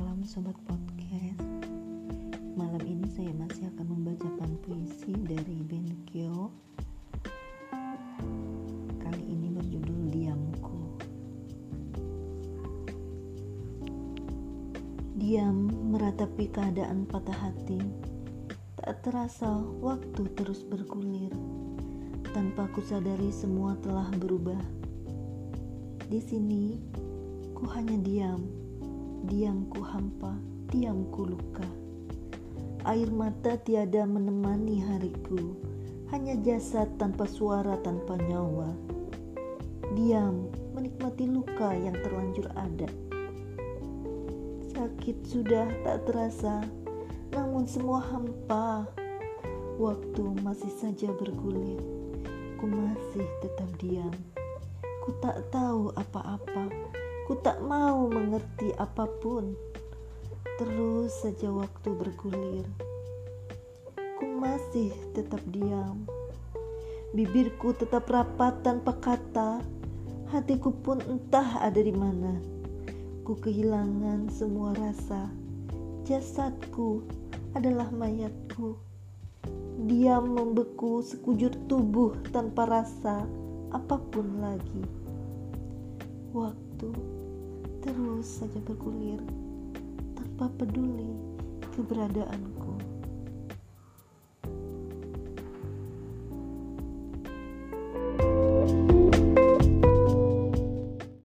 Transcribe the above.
malam Sobat Podcast. Malam ini saya masih akan membacakan puisi dari Benkyo Kali ini berjudul Diamku. Diam meratapi keadaan patah hati. Tak terasa waktu terus bergulir. Tanpa kusadari semua telah berubah. Di sini, ku hanya diam. Diam ku hampa, diam ku luka. Air mata tiada menemani hariku. Hanya jasad tanpa suara, tanpa nyawa. Diam menikmati luka yang terlanjur ada Sakit sudah tak terasa, namun semua hampa. Waktu masih saja bergulir, ku masih tetap diam. Ku tak tahu apa-apa, ku tak mau mengerti apa pun. Terus saja waktu bergulir, ku masih tetap diam. Bibirku tetap rapat tanpa kata, hatiku pun entah ada di mana Ku kehilangan semua rasa. Jasadku adalah mayatku. Diam membeku sekujur tubuh tanpa rasa apa pun lagi. Waktu terus saja bergulir tanpa peduli keberadaanku.